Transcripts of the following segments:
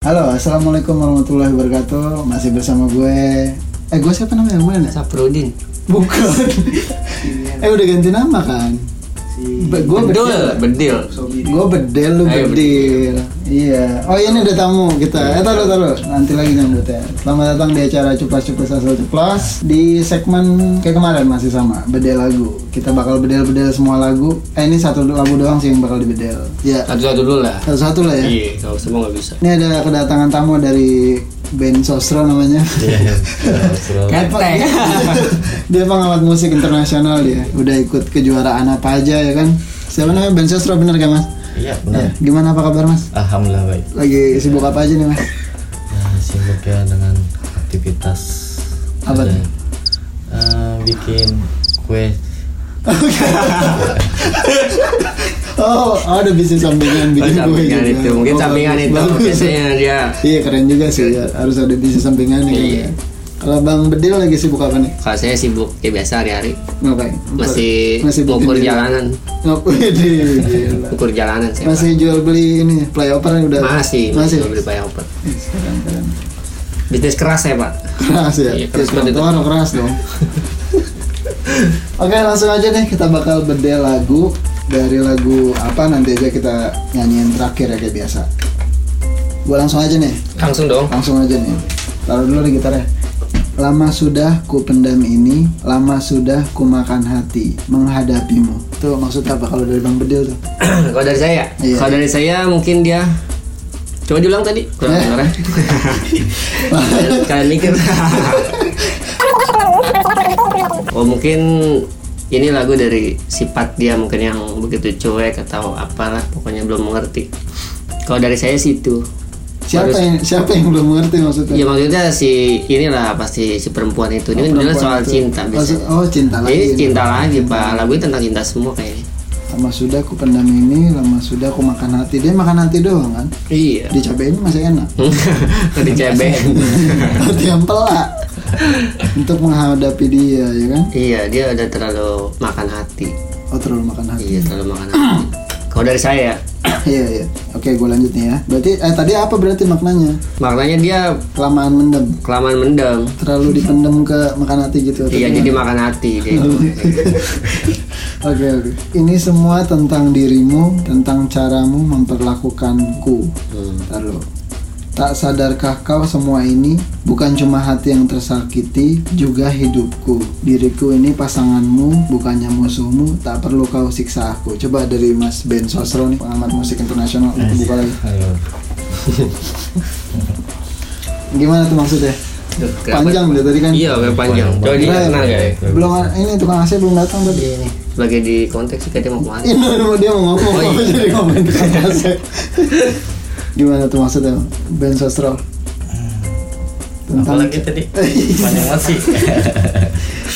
Halo, assalamualaikum warahmatullahi wabarakatuh. Masih bersama gue. Eh, gue siapa namanya? Gue mana? Saprudin. Bukan. eh, udah ganti nama kan? Be- gue bedil. bedil. Gue bedel, lu Ayo, bedil. Iya. Oh, ini udah tamu kita. Eh, taruh, taruh. Nanti lagi nyambut ya. Selamat datang di acara Cupas Cupas Asal Ceplos di segmen kayak kemarin masih sama, bedel lagu. Kita bakal bedel-bedel semua lagu. Eh, ini satu lagu doang sih yang bakal dibedel. Ya, Satu-satu dulu lah. satu-satu lah ya. Iya, kalau semua nggak bisa. Ini ada kedatangan tamu dari band Sostro namanya. Iya, Ketek. dia pengamat musik internasional dia. Udah ikut kejuaraan apa aja ya kan? Siapa namanya band Sostro bener kan mas? Iya Ya. benar. Gimana apa kabar mas? Alhamdulillah baik. Lagi sibuk apa aja nih mas? Nah, sibuk ya dengan aktivitas. Apa tuh? eh, bikin kue. Oh, ada bisnis sampingan bikin kue sampingan juga. itu, mungkin Oh, sampingan itu bagus. biasanya dia. Iya keren juga sih ya. Harus ada bisnis sampingan. Iya. kan. Kalau Bang Bedil lagi sibuk apa nih? Kalau saya sibuk kayak biasa hari-hari. Ngapain? Masih Masih diri. jalanan, Ngapain? Ngukur jalanan saya. Masih jual beli ini flyover yang udah masih, masih. masih beli bayar open. Ih, Keren keren. Bisnis keras saya pak. keras ya Iya, keras keras keras dong oke langsung aja nih kita bakal bedel lagu dari lagu apa nanti aja kita nyanyiin terakhir ya kayak biasa gua langsung aja nih Langsung dong. langsung aja nih taruh dulu nih gitarnya Lama sudah ku pendam ini, lama sudah ku makan hati menghadapimu. Tuh maksudnya apa kalau dari Bang Bedil tuh? kalau dari saya, Iya. kalau dari saya mungkin dia Coba diulang tadi, kurang Eh. dengar. Kalian mikir. oh mungkin ini lagu dari sifat dia mungkin yang begitu cuek atau apalah pokoknya belum mengerti. Kalau dari saya sih itu. Siapa Bagus. yang siapa yang belum mengerti maksudnya? Ya maksudnya si inilah pasti si perempuan itu. Ini kan jelas Perempuan soal itu. cinta Oh, biasanya. oh, cinta lagi. Ini cinta lagi pak. Lagu ini tentang cinta semua kayaknya. Lama sudah ku pendam ini, lama sudah ku makan hati. Dia makan hati doang kan? Iya. Dicobain masih enak. Cebek. hati yang pelak. Untuk menghadapi dia, ya kan? Iya, dia udah terlalu makan hati. Oh terlalu makan hati. Iya, terlalu makan hati. Kalau dari saya, Iya iya. Oke, gue lanjut nih ya. Berarti eh tadi apa berarti maknanya? maknanya dia Kelamaan mendem. kelamaan mendem. Terlalu dipendem ke makan hati gitu. Iya, jadi makan hati dia. Oke oke. Ini semua tentang dirimu, tentang caramu memperlakukanku. Hmm. Lalu, tak sadarkah kau semua ini bukan cuma hati yang tersakiti, juga hidupku. Diriku ini pasanganmu, bukannya musuhmu. Tak perlu kau siksa aku. Coba dari Mas Ben Sosro nih, pengamat musik internasional. Buka lagi. Gimana tuh maksudnya? Panjang deh tadi kan. Iya, kayak panjang. Coba dia kenal guys. iya. Belum ini tukang AC belum datang tadi. Nih, sebagai di konteks sih dia mau ke mana? Ini mau dia mau ngomong Oh, apa iya. jadi ngomongin tukang AC. Gimana tuh maksudnya Ben Sosro? Apa lagi tadi? Panjang banget sih.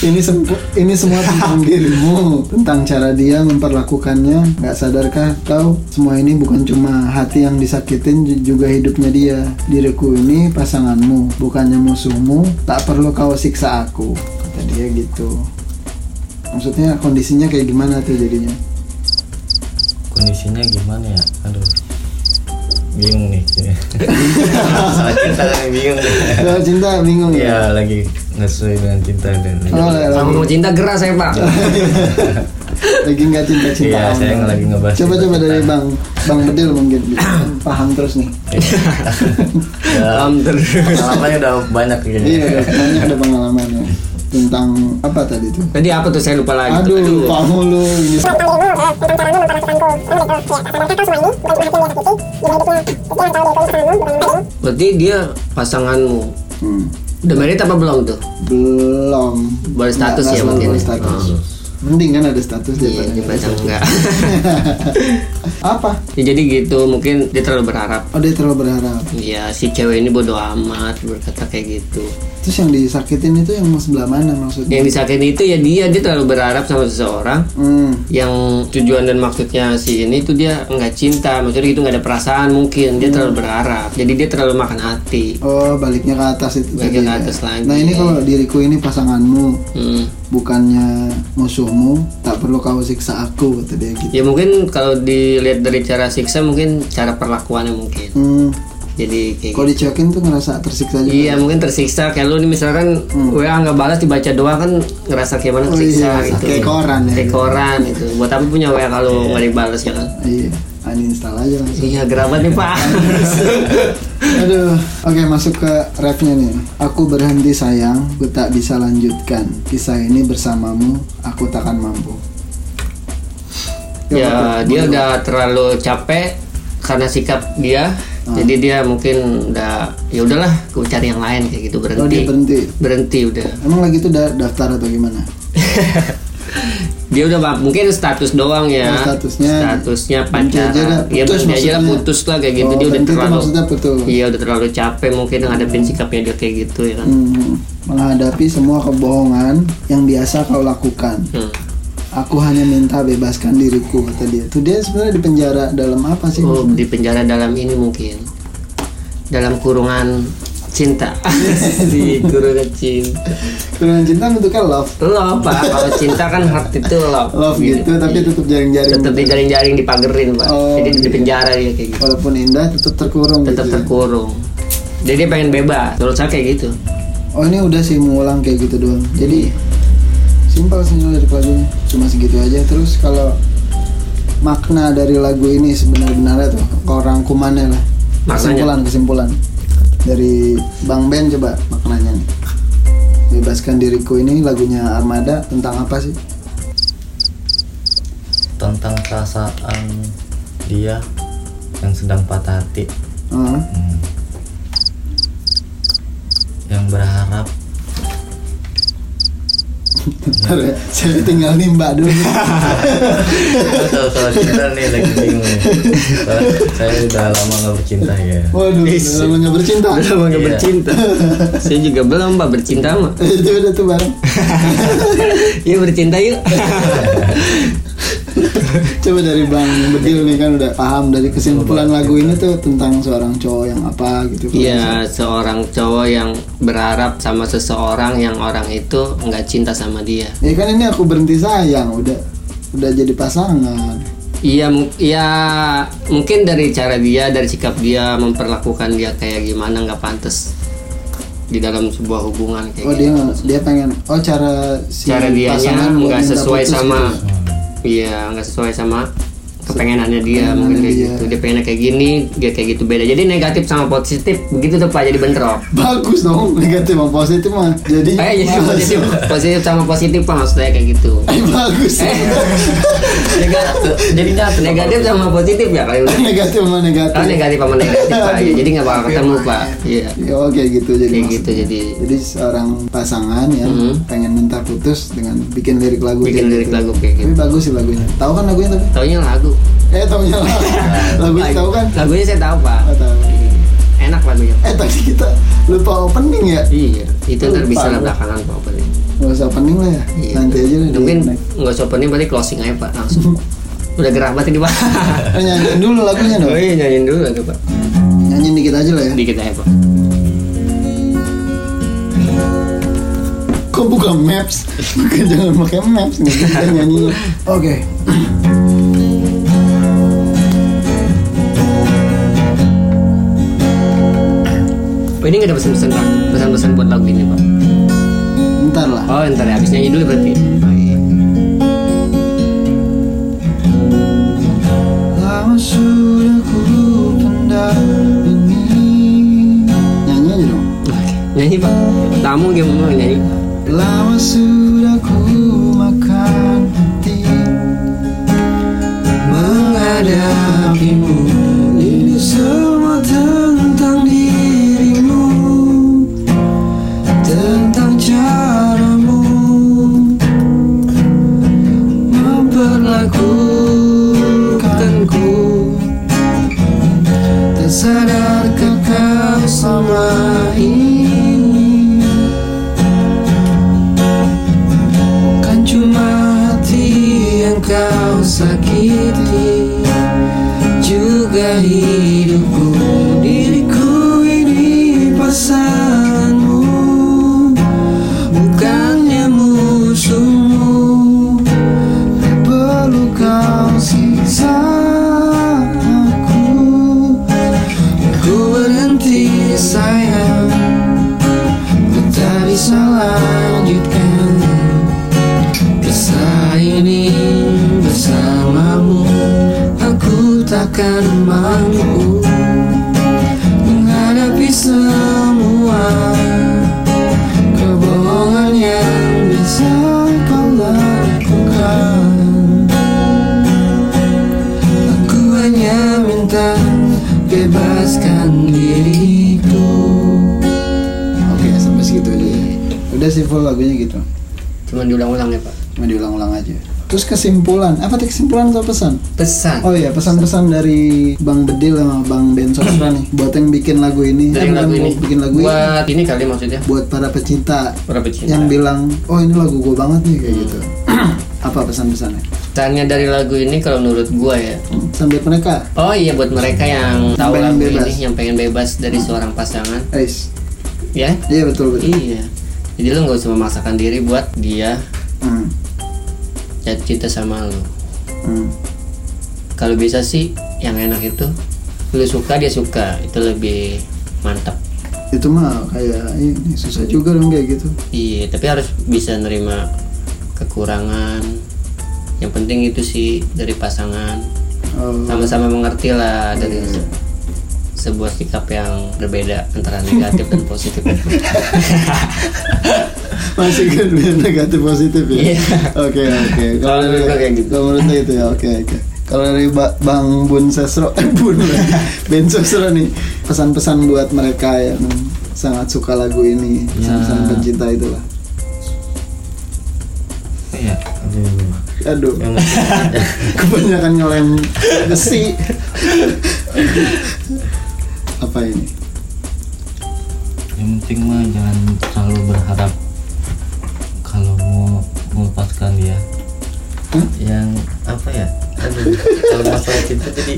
ini sempu, ini semua tentang dirimu tentang cara dia memperlakukannya nggak sadarkah kau semua ini bukan cuma hati yang disakitin ju- juga hidupnya dia diriku ini pasanganmu bukannya musuhmu tak perlu kau siksa aku kata dia gitu maksudnya kondisinya kayak gimana tuh jadinya Kondisinya gimana ya? Aduh. Bingung nih. Soal cinta nih bingung. Soal cinta bingung ya Iya lagi nggak sesuai dengan cinta dan oh, Sama mau cinta geras saya pak. lagi nggak cinta cinta Iya, saya nggak lagi ngebahas coba coba dari bang bang bedil mungkin paham terus nih Ya, Paham terus. pengalamannya udah banyak iya kayaknya. udah banyak ada pengalamannya tentang apa tadi tuh Tadi apa tuh saya lupa lagi. Aduh, tuh. lupa mulu ini. Berarti dia pasanganmu. Hmm. Udah married apa belum tuh? Belum. Baru status Nggak ya mungkin. baru status. Oh. Mending kan ada status Iya, daripada enggak. Apa? ya, jadi gitu, mungkin dia terlalu berharap. Oh dia terlalu berharap. Ya si cewek ini bodoh amat berkata kayak gitu. Terus yang disakitin itu yang sebelah mana maksudnya? Yang disakitin itu ya dia dia terlalu berharap sama seseorang Hmm. yang tujuan dan maksudnya si ini tuh dia nggak cinta, maksudnya gitu nggak ada perasaan mungkin dia terlalu berharap. Jadi dia terlalu makan hati. Oh baliknya ke atas itu. Baliknya ke ya. atas lagi. Nah ini kalau diriku ini pasanganmu, Hmm. Bukannya musuhmu, tak perlu kau siksa aku kata dia gitu. Ya mungkin kalau dilihat dari cara siksa mungkin cara perlakuannya mungkin. Hmm. jadi kayak Kalau gitu. dicuekin tuh ngerasa tersiksa juga. Iya mungkin tersiksa kayak lu nih misalkan WA nggak balas dibaca doang kan ngerasa kayak mana Hmm. Oh tersiksa iya, gitu. kayak koran ya. Kayak koran itu. Buat apa punya WA kalau nggak dibalas ya kan? Iya, uninstall aja langsung. Iya gerabat nih pak. Aduh, oke masuk ke refnya nih. Aku berhenti sayang, ku tak bisa lanjutkan kisah ini bersamamu. Aku takkan mampu. ya dia udah terlalu capek karena sikap dia. Ah. Jadi dia mungkin udah ya udahlah, aku cari yang lain kayak gitu Oh berhenti. dia berhenti. berhenti udah. Emang lagi itu da- daftar atau gimana? Dia udah mungkin status doang ya. Oh, statusnya. Statusnya Berhenti aja dah, pacaran. Ya putus aja lah putus lah kayak gitu. Oh, dia udah terlalu putus. Iya udah terlalu capek mungkin ngadepin sikapnya dia kayak gitu ya kan. Hmm, menghadapi semua kebohongan yang biasa kau lakukan. Hmm. Aku hanya minta bebaskan diriku kata dia. Tuh dia sebenarnya di penjara dalam apa sih? Oh, di penjara dalam ini mungkin. Dalam kurungan cinta. di kurungan cinta. Kurungan cinta bentuknya love. Love Pak. Kalau cinta kan heart itu love. Love gitu, tapi tetap jaring-jaring. Tetap dijaring-jaring dipagerin, Pak. Oh, Jadi di penjara dia kayak gitu. Walaupun indah tetap terkurung Tetap gitu. ya. terkurung. Jadi dia pengen bebas. Menurut saya kayak gitu. Oh ini udah sih mengulang kayak gitu doang. Jadi simpel sih dari lagunya, cuma segitu aja. Terus kalau makna dari lagu ini sebenar-benarnya tuh orang kumannya lah. Kesimpulan kesimpulan dari Bang Ben coba maknanya nih. Bebaskan diriku ini lagunya Armada tentang apa sih? tentang perasaan dia yang sedang patah hati Heeh. Hmm. yang berharap saya tinggal nimba dulu. tahu soal cinta nih lagi bingung nih saya udah lama nggak bercinta ya Waduh, udah lama nggak bercinta. Belum nggak Iya. bercinta. Saya juga belum Pak bercinta mah. Itu udah tuh bareng. Yuk bercinta yuk. Coba dari Bang Bedil nih kan udah paham dari kesimpulan lagu ini tuh tentang seorang cowok yang apa gitu. Iya, seorang cowok yang berharap sama seseorang yang orang itu nggak cinta sama dia. Ya kan ini aku berhenti sayang, udah udah jadi pasangan. Iya, iya mungkin dari cara dia, dari sikap dia memperlakukan dia kayak gimana nggak pantas di dalam sebuah hubungan kayak Oh gitu. dia dia pengen oh cara si cara buat nggak sesuai sama gitu. Iya nggak sesuai sama kepengenannya dia Kepengenannya mungkin kayak dia. gitu dia pengennya kayak gini dia kayak gitu beda jadi negatif sama positif begitu tuh pak jadi bentrok Bagus dong negatif sama positif mah. Jadi eh jadi males. positif positif sama positif pak maksudnya kayak gitu Eh, bagus. eh negatif jadi negatif sama positif ya kalau negatif sama negatif. kalau negatif sama negatif pak ya, jadi nggak bakal ketemu pak iya Ya, oh kayak gitu jadi. kayak gitu jadi Jadi seorang pasangan yang Mhm. pengen minta putus dengan bikin lirik lagu bikin lirik gitu. lagu kayak gitu Tapi bagus sih lagunya. Tahu kan lagunya tapi? taunya lagu Eh taunya lah. lagunya tahu kan? lagunya saya tahu pak Oh, tahu. enak lagunya Eh tadi kita lupa opening ya? iya itu ntar bisa lah belakangan pak opening Gak usah opening lah ya. Iya. Nanti aja lah. Mungkin nggak usah opening berarti closing aja pak langsung. Udah gerak banget ini pak. Eh, nyanyiin dulu lagunya dong. Oh iya nyanyiin dulu aja pak. Nyanyiin dikit aja lah ya. Dikit aja pak. Kok buka maps? Bukan jangan pakai maps nih kita nyanyinya. Oke. Oh ini nggak ada pesan-pesan pak. Pesan-pesan buat lagu ini pak. Ntar lah. Oh ntar ya habis nyanyi dulu berarti. Oh, iya. Lama sudah ku pendam ini. Nyanyi aja dong. Oke. Nyanyi pak. Tamu gimana nyanyi? Lama sudah ku makan hati menghadapimu Memperlakukanku aja. Terus kesimpulan, apa tadi kesimpulan atau pesan? Pesan Oh iya, pesan-pesan dari Bang Bedil sama Bang Ben Sosra nih buat yang bikin lagu ini. Dari Eh, lagu ini bikin lagu ini. Buat ini kali maksudnya Buat para pecinta Para pecinta yang bilang, "Oh, ini lagu gue banget nih" Hmm. kayak gitu. apa pesan-pesannya? Pesannya dari lagu ini kalau menurut gua ya Hmm, Sambil mereka. Oh iya buat mereka yang tahu lagu bebas. ini Yang pengen bebas dari seorang pasangan Ais. Ya Iya betul betul. Iya Jadi lu gak usah memaksakan diri buat dia Hmm. Jatuh cinta sama lu Hmm. Kalau bisa sih yang enak itu Lu suka dia suka. Itu lebih mantap. Itu mah kayak ini susah juga dong kayak gitu. Iya tapi harus bisa nerima kekurangan. Yang penting itu sih dari pasangan. Oh. Sama-sama mengerti lah dari se- sebuah sikap yang berbeda antara negatif dan positif Masih kan negatif positif ya. Iya. Oke oke. Kalau menurut kayak gitu. Kalau menurut itu ya oke oke. Kalau dari Ba- Bang Bun Sesro, eh Bun. Ben Sesro nih pesan-pesan buat mereka yang sangat suka lagu ini, Ya. pesan-pesan pencinta itulah. Iya. Aduh. Kebanyakan ngelem besi. Apa ini? yang penting mah jangan terlalu berharap Yang apa ya? Aduh. Kalau masalah cinta jadi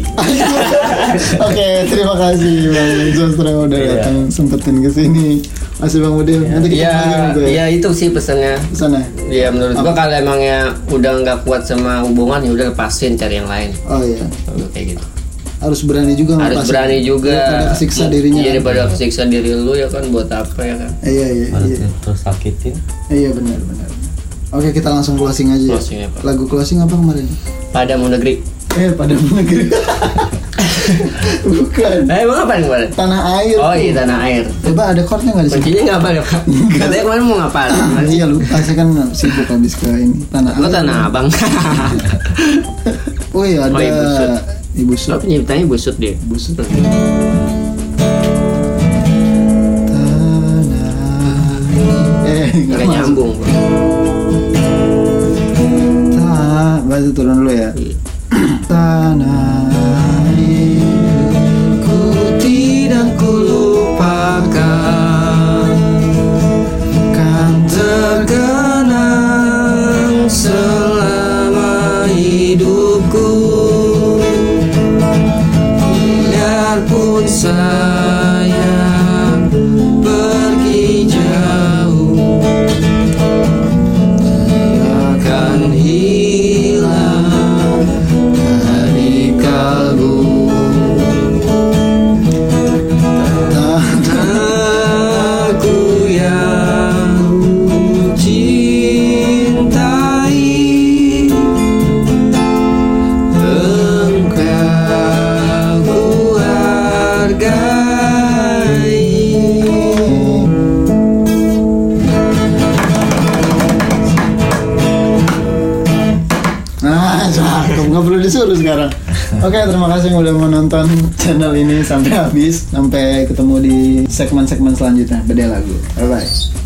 Oke, terima kasih Bang Sosro udah Iya. datang sempetin ke sini. Masih Bang Udil, nanti kita lagi Iya, juga ya. iya itu sih pesannya. Sana. Ya menurut gua kalau emangnya udah nggak kuat sama hubungan ya udah lepasin cari yang lain. Oh iya. Kalau kayak gitu. Harus berani juga Harus berani juga. Daripada kesiksa dirinya. Iya kan? daripada kesiksa diri lu ya kan buat apa ya kan? Iya iya iya. terus sakitin. Iya benar benar. Oke kita langsung closing aja. ya. Closing ya, Pak. Lagu closing apa kemarin? Padamu negeri. Eh pada negeri. Bukan. Eh emang apa kemarin? Tanah air. Oh iya tanah air. Coba ada chordnya nggak di sini? Kuncinya nggak apa ya pak? Katanya kemarin mau ngapal. Iya lupa saya kan sibuk habis ke ini tanah air. tanah abang. Oh iya ada Oh, Ibu Sud. Ibu Lo Sud. penyiptanya busut dia. Busut. Tanah Eh nggak nyambung. Bang. más de Torón Loeda. Yang udah menonton channel ini sampai habis. Sampai ketemu di segmen-segmen selanjutnya. Beda lagu. Bye-bye.